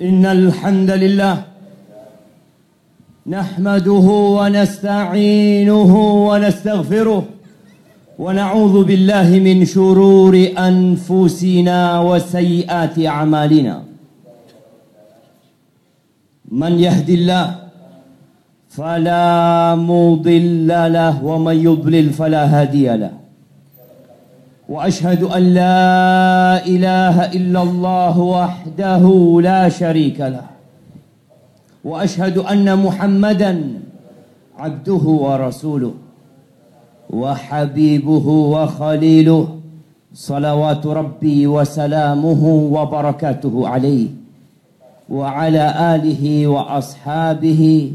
إن الحمد لله نحمده ونستعينه ونستغفره ونعوذ بالله من شرور أنفسنا وسيئات أعمالنا. من يهد الله فلا مضل له ومن يضلل فلا هادي له. وأشهد أن لا إله إلا الله وحده لا شريك له. وأشهد أن محمدا عبده ورسوله وحبيبه وخليله صلوات ربي وسلامه وبركاته عليه وعلى آله وأصحابه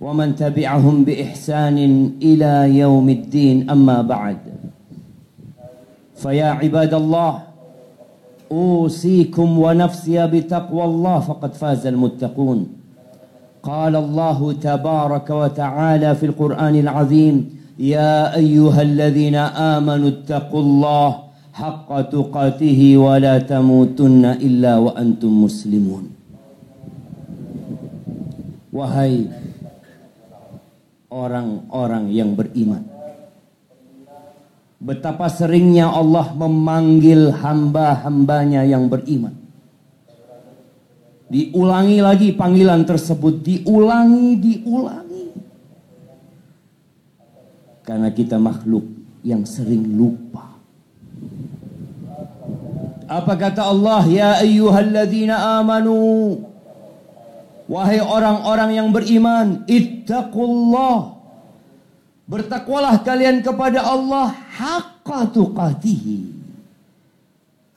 ومن تبعهم بإحسان إلى يوم الدين. أما بعد فيا عباد الله أوصيكم ونفسي بتقوى الله فقد فاز المتقون. قال الله تبارك وتعالى في القرآن العظيم يا أيها الذين آمنوا اتقوا الله حق تقاته ولا تموتن إلا وأنتم مسلمون. wahai orang-orang yang beriman. Betapa seringnya Allah memanggil hamba-hambanya yang beriman. Diulangi lagi panggilan tersebut, diulangi, diulangi. Karena kita makhluk yang sering lupa. Apa kata Allah? Ya ayyuhalladzina amanu. Wahai orang-orang yang beriman, ittaqullah. Bertakwalah kalian kepada Allah haqqa.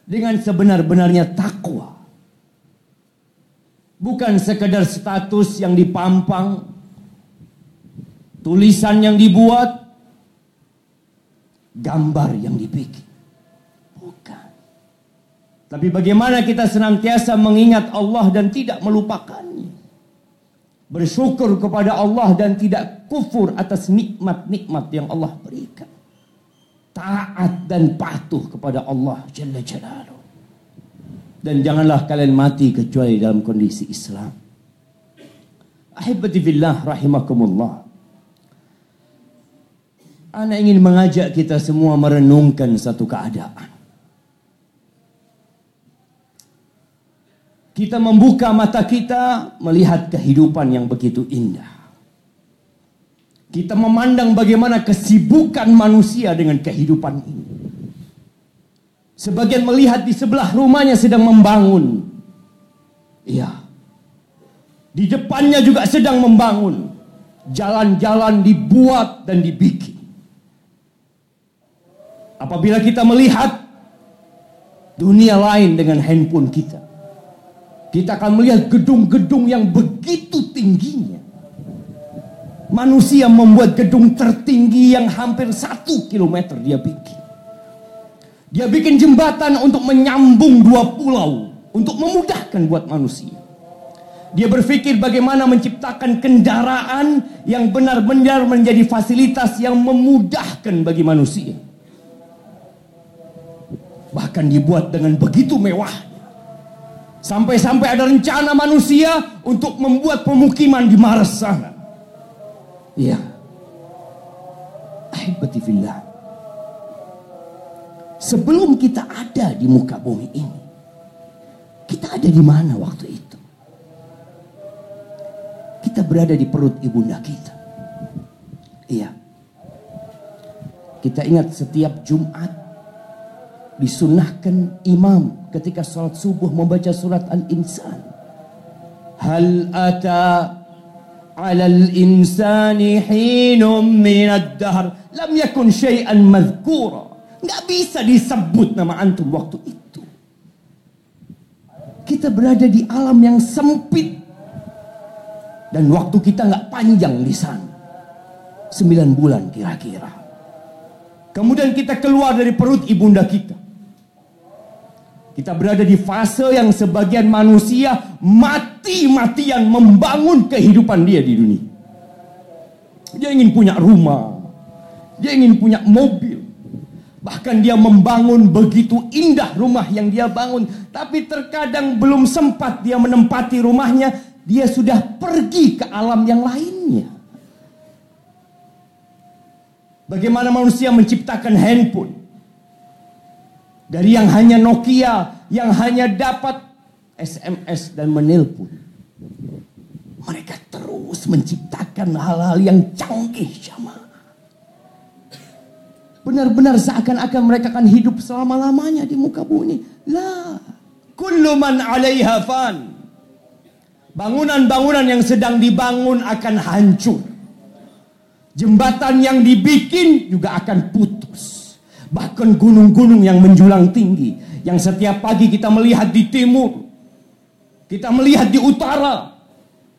Dengan sebenar-benarnya takwa. Bukan sekedar status yang dipampang. Tulisan yang dibuat. Gambar yang dibikin. Bukan. Tapi bagaimana kita senantiasa mengingat Allah dan tidak melupakannya bersyukur kepada Allah dan tidak kufur atas nikmat-nikmat yang Allah berikan. Taat dan patuh kepada Allah Jalla Jalaluh. Dan janganlah kalian mati kecuali dalam kondisi Islam. Ahibati fillah rahimakumullah. Ana ingin mengajak kita semua merenungkan satu keadaan. Kita membuka mata kita melihat kehidupan yang begitu indah. Kita memandang bagaimana kesibukan manusia dengan kehidupan ini. Sebagian melihat di sebelah rumahnya sedang membangun. Iya. Di depannya juga sedang membangun. Jalan-jalan dibuat dan dibikin. Apabila kita melihat dunia lain dengan handphone kita kita akan melihat gedung-gedung yang begitu tingginya. Manusia membuat gedung tertinggi yang hampir satu kilometer dia bikin. Dia bikin jembatan untuk menyambung dua pulau. Untuk memudahkan buat manusia. Dia berpikir bagaimana menciptakan kendaraan yang benar-benar menjadi fasilitas yang memudahkan bagi manusia. Bahkan dibuat dengan begitu mewah. Sampai-sampai ada rencana manusia untuk membuat pemukiman di Mars sana. Iya. Ahibati. Sebelum kita ada di muka bumi ini. Kita ada di mana waktu itu? Kita berada di perut ibunda kita. Iya. Kita ingat setiap Jumat disunahkan imam ketika sholat subuh membaca surat Al-Insan. Hal ata ala al-insani hinum min ad-dahr lam yakun syai'an madhkura. Nggak bisa disebut nama antum waktu itu. Kita berada di alam yang sempit. Dan waktu kita nggak panjang di sana. Sembilan bulan kira-kira. Kemudian kita keluar dari perut ibunda kita. Kita berada di fase yang sebagian manusia mati-matian membangun kehidupan dia di dunia. Dia ingin punya rumah. Dia ingin punya mobil. Bahkan dia membangun begitu indah rumah yang dia bangun. Tapi terkadang belum sempat dia menempati rumahnya. Dia sudah pergi ke alam yang lainnya. Bagaimana manusia menciptakan handphone. Dari yang hanya Nokia, yang hanya dapat SMS dan menelpon. Mereka terus menciptakan hal-hal yang canggih jamaah. Benar-benar seakan-akan mereka akan hidup selama-lamanya di muka bumi. La. Kullu man alaiha fan. Bangunan-bangunan yang sedang dibangun akan hancur. Jembatan yang dibikin juga akan putus. Bahkan gunung-gunung yang menjulang tinggi. Yang setiap pagi kita melihat di timur. Kita melihat di utara.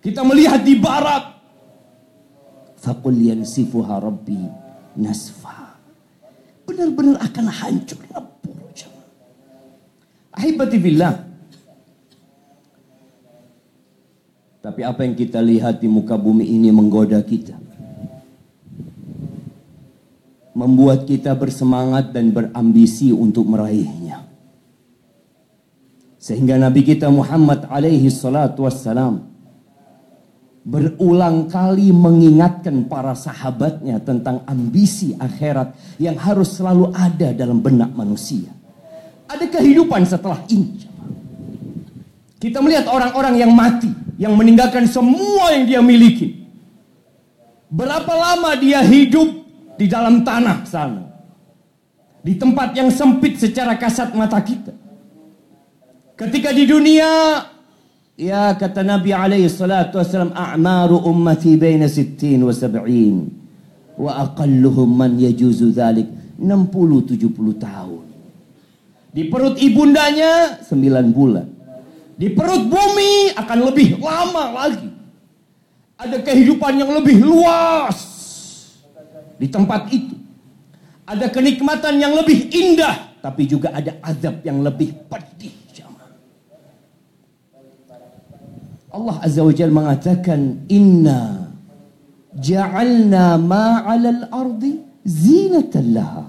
Kita melihat di barat. Faqul rabbi nasfa benar-benar akan hancur lebur. Ahibati billah. Tapi apa yang kita lihat di muka bumi ini menggoda kita. Membuat kita bersemangat dan berambisi untuk meraihnya. Sehingga Nabi kita Muhammad alaihi salatu wassalam berulang kali mengingatkan para sahabatnya tentang ambisi akhirat yang harus selalu ada dalam benak manusia. Ada kehidupan setelah ini. Kita melihat orang-orang yang mati, yang meninggalkan semua yang dia miliki. Berapa lama dia hidup di dalam tanah sana. Di tempat yang sempit secara kasat mata kita. Ketika di dunia Ya kata Nabi alaihi salatu wasallam a'maru ummati baina 60 wa 70 wa aqalluhum man yajuzu dhalik 60 70 tahun. Di perut ibundanya 9 bulan. Di perut bumi akan lebih lama lagi. Ada kehidupan yang lebih luas di tempat itu. Ada kenikmatan yang lebih indah, tapi juga ada azab yang lebih pedih. Allah Azza wa Jalla mengatakan inna ja'alna ma 'alal ardi zinatan laha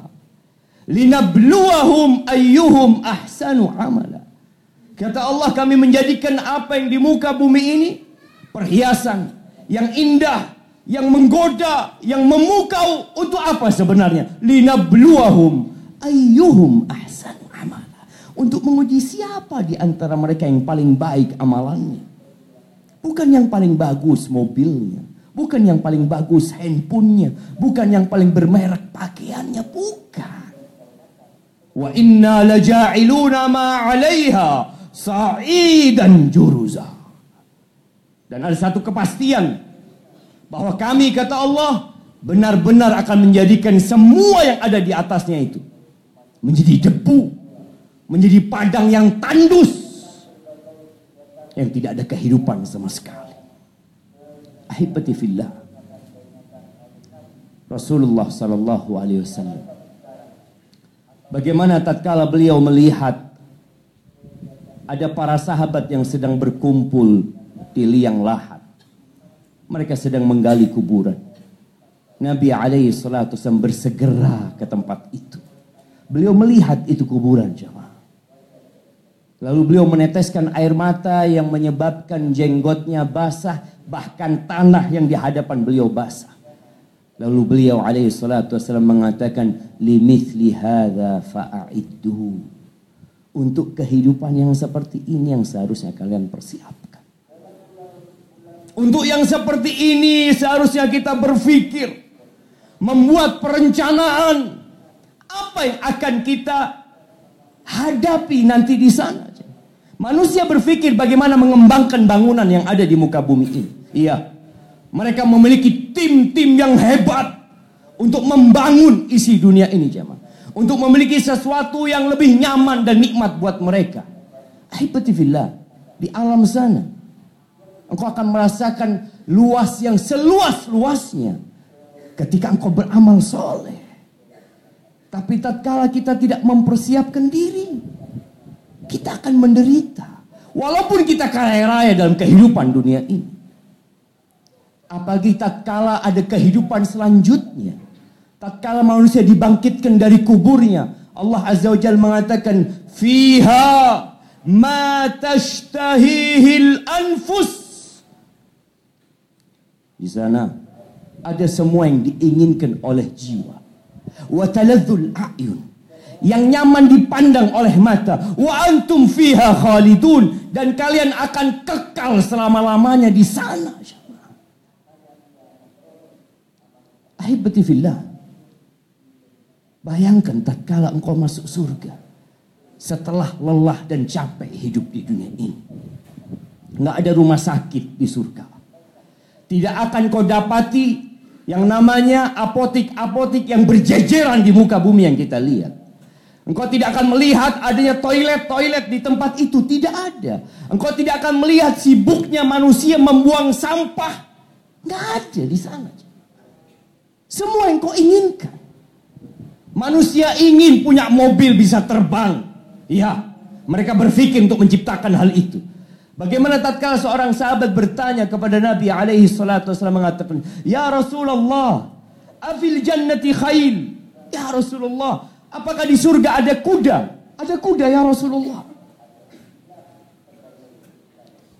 linabluwahum ayyuhum ahsanu amala kata Allah kami menjadikan apa yang di muka bumi ini perhiasan yang indah yang menggoda yang memukau untuk apa sebenarnya linabluwahum ayyuhum ahsanu amala untuk menguji siapa di antara mereka yang paling baik amalannya Bukan yang paling bagus mobilnya. Bukan yang paling bagus handphonenya. Bukan yang paling bermerek pakaiannya. Bukan. Wa inna laja'iluna ma 'alaiha sa'idan juruza. Dan ada satu kepastian bahwa kami kata Allah benar-benar akan menjadikan semua yang ada di atasnya itu menjadi debu, menjadi padang yang tandus yang tidak ada kehidupan sama sekali. Ahibati fillah. Rasulullah sallallahu alaihi wasallam. Bagaimana tatkala beliau melihat ada para sahabat yang sedang berkumpul di liang lahat. Mereka sedang menggali kuburan. Nabi alaihi salatu bersegera ke tempat itu. Beliau melihat itu kuburan jemaah. Lalu beliau meneteskan air mata yang menyebabkan jenggotnya basah, bahkan tanah yang di hadapan beliau basah. Lalu beliau alaihi salatu wasallam mengatakan, "Limithli hadza fa'iddu." Untuk kehidupan yang seperti ini yang seharusnya kalian persiapkan. Untuk yang seperti ini seharusnya kita berpikir, membuat perencanaan apa yang akan kita hadapi nanti di sana. Manusia berpikir bagaimana mengembangkan bangunan yang ada di muka bumi ini. Iya. Mereka memiliki tim-tim yang hebat untuk membangun isi dunia ini, jemaah. Untuk memiliki sesuatu yang lebih nyaman dan nikmat buat mereka. Ahibatifillah. Di alam sana. Engkau akan merasakan luas yang seluas-luasnya. Ketika engkau beramal soleh. Tapi tatkala kita tidak mempersiapkan diri kita akan menderita. Walaupun kita kaya raya dalam kehidupan dunia ini. Apalagi tak kala ada kehidupan selanjutnya. tatkala manusia dibangkitkan dari kuburnya, Allah Azza wa Jalla mengatakan, "Fiha ma tashtahihil anfus." Di sana ada semua yang diinginkan oleh jiwa. Wa taladzul a'yun. Yang nyaman dipandang oleh mata. Wa antum fiha khalidun. Dan kalian akan kekal selama-lamanya di sana. Ahibati fillah. Bayangkan tak kala engkau masuk surga. Setelah lelah dan capek hidup di dunia ini. Nggak ada rumah sakit di surga. Tidak akan kau dapati yang namanya apotik-apotik yang berjejeran di muka bumi yang kita lihat. Engkau tidak akan melihat adanya toilet-toilet di tempat itu. Tidak ada. Engkau tidak akan melihat sibuknya manusia membuang sampah. Nggak ada di sana. Semua yang kau inginkan. Manusia ingin punya mobil bisa terbang. Ya, mereka berpikir untuk menciptakan hal itu. Bagaimana tatkala seorang sahabat bertanya kepada Nabi alaihi salatu wasallam mengatakan, "Ya Rasulullah, afil jannati khail?" Ya Rasulullah, apakah di surga ada kuda? Ada kuda ya Rasulullah.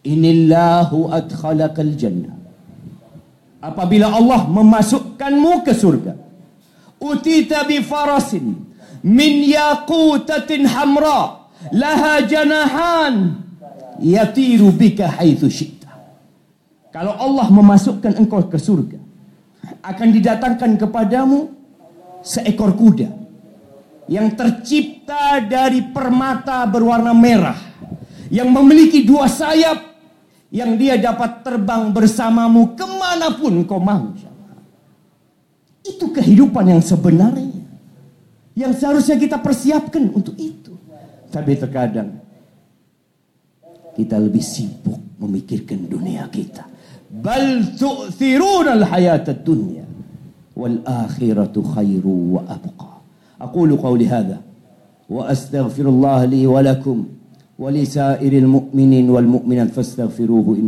Inillahu adkhalakal jannah. Apabila Allah memasukkanmu ke surga, utita bi farasin min yaqutatin hamra laha janahan yatiru bika haitsu syi'ta kalau Allah memasukkan engkau ke surga akan didatangkan kepadamu seekor kuda yang tercipta dari permata berwarna merah yang memiliki dua sayap yang dia dapat terbang bersamamu ke mana pun kau mau. Itu kehidupan yang sebenarnya. Yang seharusnya kita persiapkan untuk itu. Tapi terkadang kita lebih sibuk memikirkan dunia kita. Bal tu'thiruna al-hayata dunya wal akhiratu khairu wa abqa. Aqulu qawli hadha wa astaghfirullah li wa lakum wa li mu'minin wal mu'minat fastaghfiruhu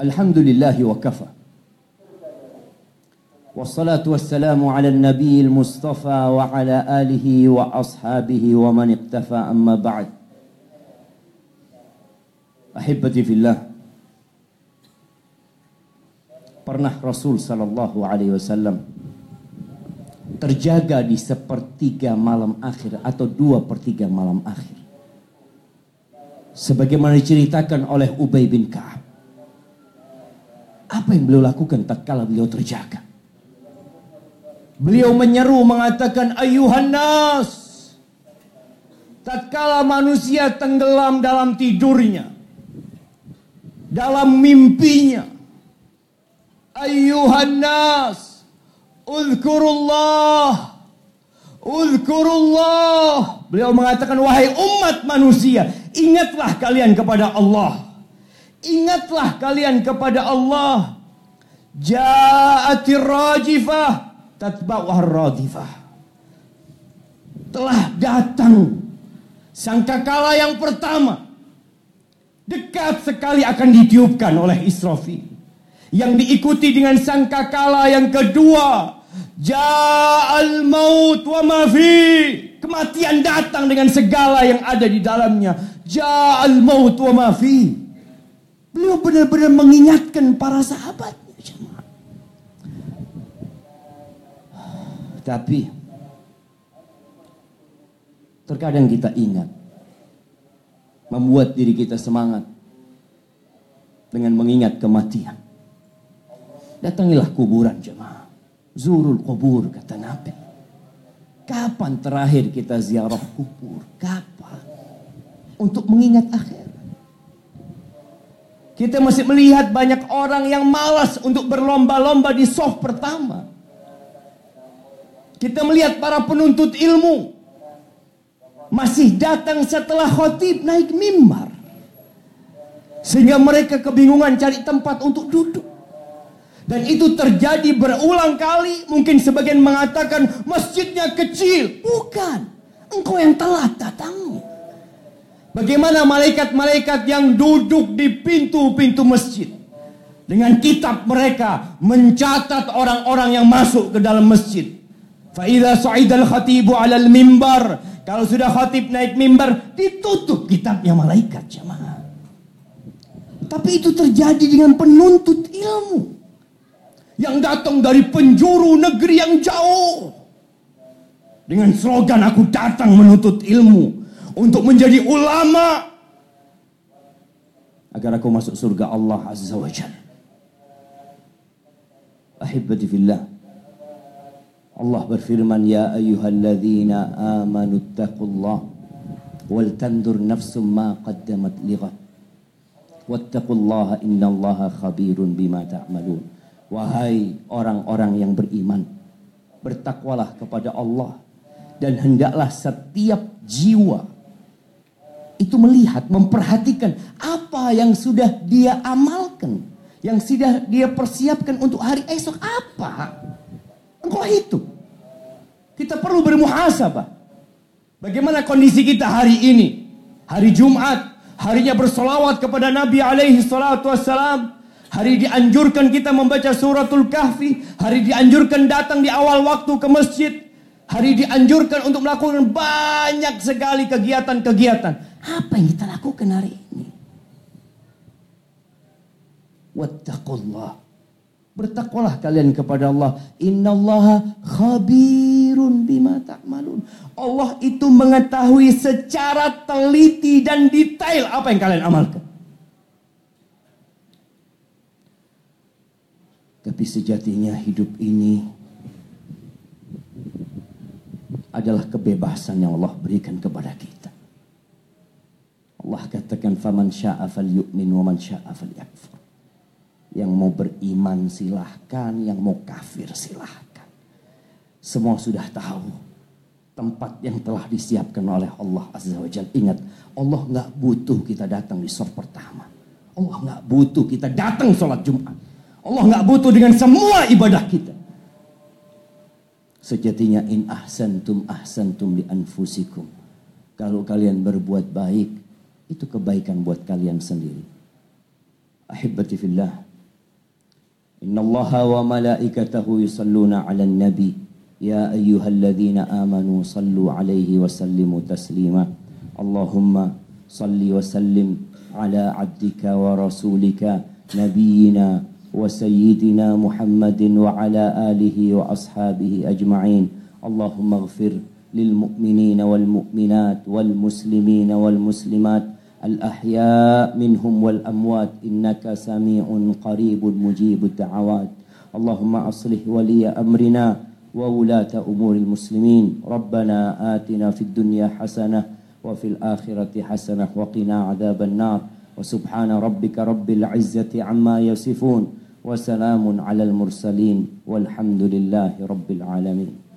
Alhamdulillahi wa kafa. Wassalatu wassalamu ala nabiyil mustafa wa ala alihi wa ashabihi wa man iktafa amma ba'd. Pernah Rasul sallallahu alaihi wasallam terjaga di sepertiga malam akhir atau dua pertiga malam akhir. Sebagaimana diceritakan oleh Ubay bin Ka'ab. Apa yang beliau lakukan tak kala beliau terjaga? Beliau menyeru mengatakan ayuhan nas. Tatkala manusia tenggelam dalam tidurnya. Dalam mimpinya. Ayuhan nas. Uzkurullah. Uzkurullah. Beliau mengatakan wahai umat manusia. Ingatlah kalian kepada Allah. Ingatlah kalian kepada Allah. Ja'atir rajifah tatba'uhar radifah. Telah datang sangkakala yang pertama. Dekat sekali akan ditiupkan oleh Israfil. Yang diikuti dengan sangkakala yang kedua. Ja'al maut wa mafi. Kematian datang dengan segala yang ada di dalamnya. Ja'al maut wa mafi. Beliau benar-benar mengingatkan para sahabatnya. Tapi terkadang kita ingat membuat diri kita semangat dengan mengingat kematian. Datangilah kuburan jemaah. Zurul kubur kata Nabi. Kapan terakhir kita ziarah kubur? Kapan? Untuk mengingat akhir. Kita masih melihat banyak orang yang malas untuk berlomba-lomba di soft pertama. Kita melihat para penuntut ilmu masih datang setelah khotib naik mimbar. Sehingga mereka kebingungan cari tempat untuk duduk. Dan itu terjadi berulang kali. Mungkin sebagian mengatakan masjidnya kecil. Bukan. Engkau yang telat datangnya. Bagaimana malaikat-malaikat yang duduk di pintu-pintu masjid. Dengan kitab mereka mencatat orang-orang yang masuk ke dalam masjid. Fa'idha sa'idal khatibu alal mimbar. Kalau sudah khatib naik mimbar, ditutup kitabnya malaikat jemaah. Tapi itu terjadi dengan penuntut ilmu. Yang datang dari penjuru negeri yang jauh. Dengan slogan aku datang menuntut ilmu. Untuk menjadi ulama. Agar aku masuk surga Allah Azza wa Jalla. Ahibati fillah. Allah berfirman, Ya ayyuhalladzina amanu taqullah. Wal tandur nafsum ma qaddamat lighat. Wattaqullaha innallaha khabirun bima ta'malun. Wahai orang-orang yang beriman, bertakwalah kepada Allah dan hendaklah setiap jiwa itu melihat, memperhatikan apa yang sudah dia amalkan, yang sudah dia persiapkan untuk hari esok apa? Engkau itu. Kita perlu bermuhasabah. Bagaimana kondisi kita hari ini? Hari Jumat, harinya bersolawat kepada Nabi alaihi salatu wassalam. Hari dianjurkan kita membaca suratul kahfi. Hari dianjurkan datang di awal waktu ke masjid. Hari dianjurkan untuk melakukan banyak sekali kegiatan-kegiatan. Apa yang kita lakukan hari ini? Wattaqullah. Bertakwalah kalian kepada Allah. Innallaha khabirun bima ta'malun. Allah itu mengetahui secara teliti dan detail apa yang kalian amalkan. Tapi sejatinya hidup ini adalah kebebasan yang Allah berikan kepada kita. Allah katakan faman syaa falyu'min wa man syaa falyakfur. Yang mau beriman silahkan, yang mau kafir silahkan. Semua sudah tahu tempat yang telah disiapkan oleh Allah Azza wa Jal. Ingat, Allah nggak butuh kita datang di sor pertama. Allah nggak butuh kita datang sholat Jumat. Allah nggak butuh dengan semua ibadah kita. Sejatinya in ahsantum ahsantum li anfusikum. Kalau kalian berbuat baik, itu kebaikan buat kalian sendiri. Ahibati fillah. إن الله وملائكته يصلون على النبي يا أيها الذين آمنوا صلوا عليه وسلموا تسليما اللهم صل وسلم على عبدك ورسولك نبينا وسيدنا محمد وعلى آله وأصحابه أجمعين اللهم اغفر للمؤمنين والمؤمنات والمسلمين والمسلمات الأحياء منهم والأموات إنك سميع قريب مجيب الدعوات. اللهم أصلح ولي أمرنا وولاة أمور المسلمين. ربنا آتنا في الدنيا حسنة وفي الآخرة حسنة وقنا عذاب النار. وسبحان ربك رب العزة عما يصفون. وسلام على المرسلين. والحمد لله رب العالمين.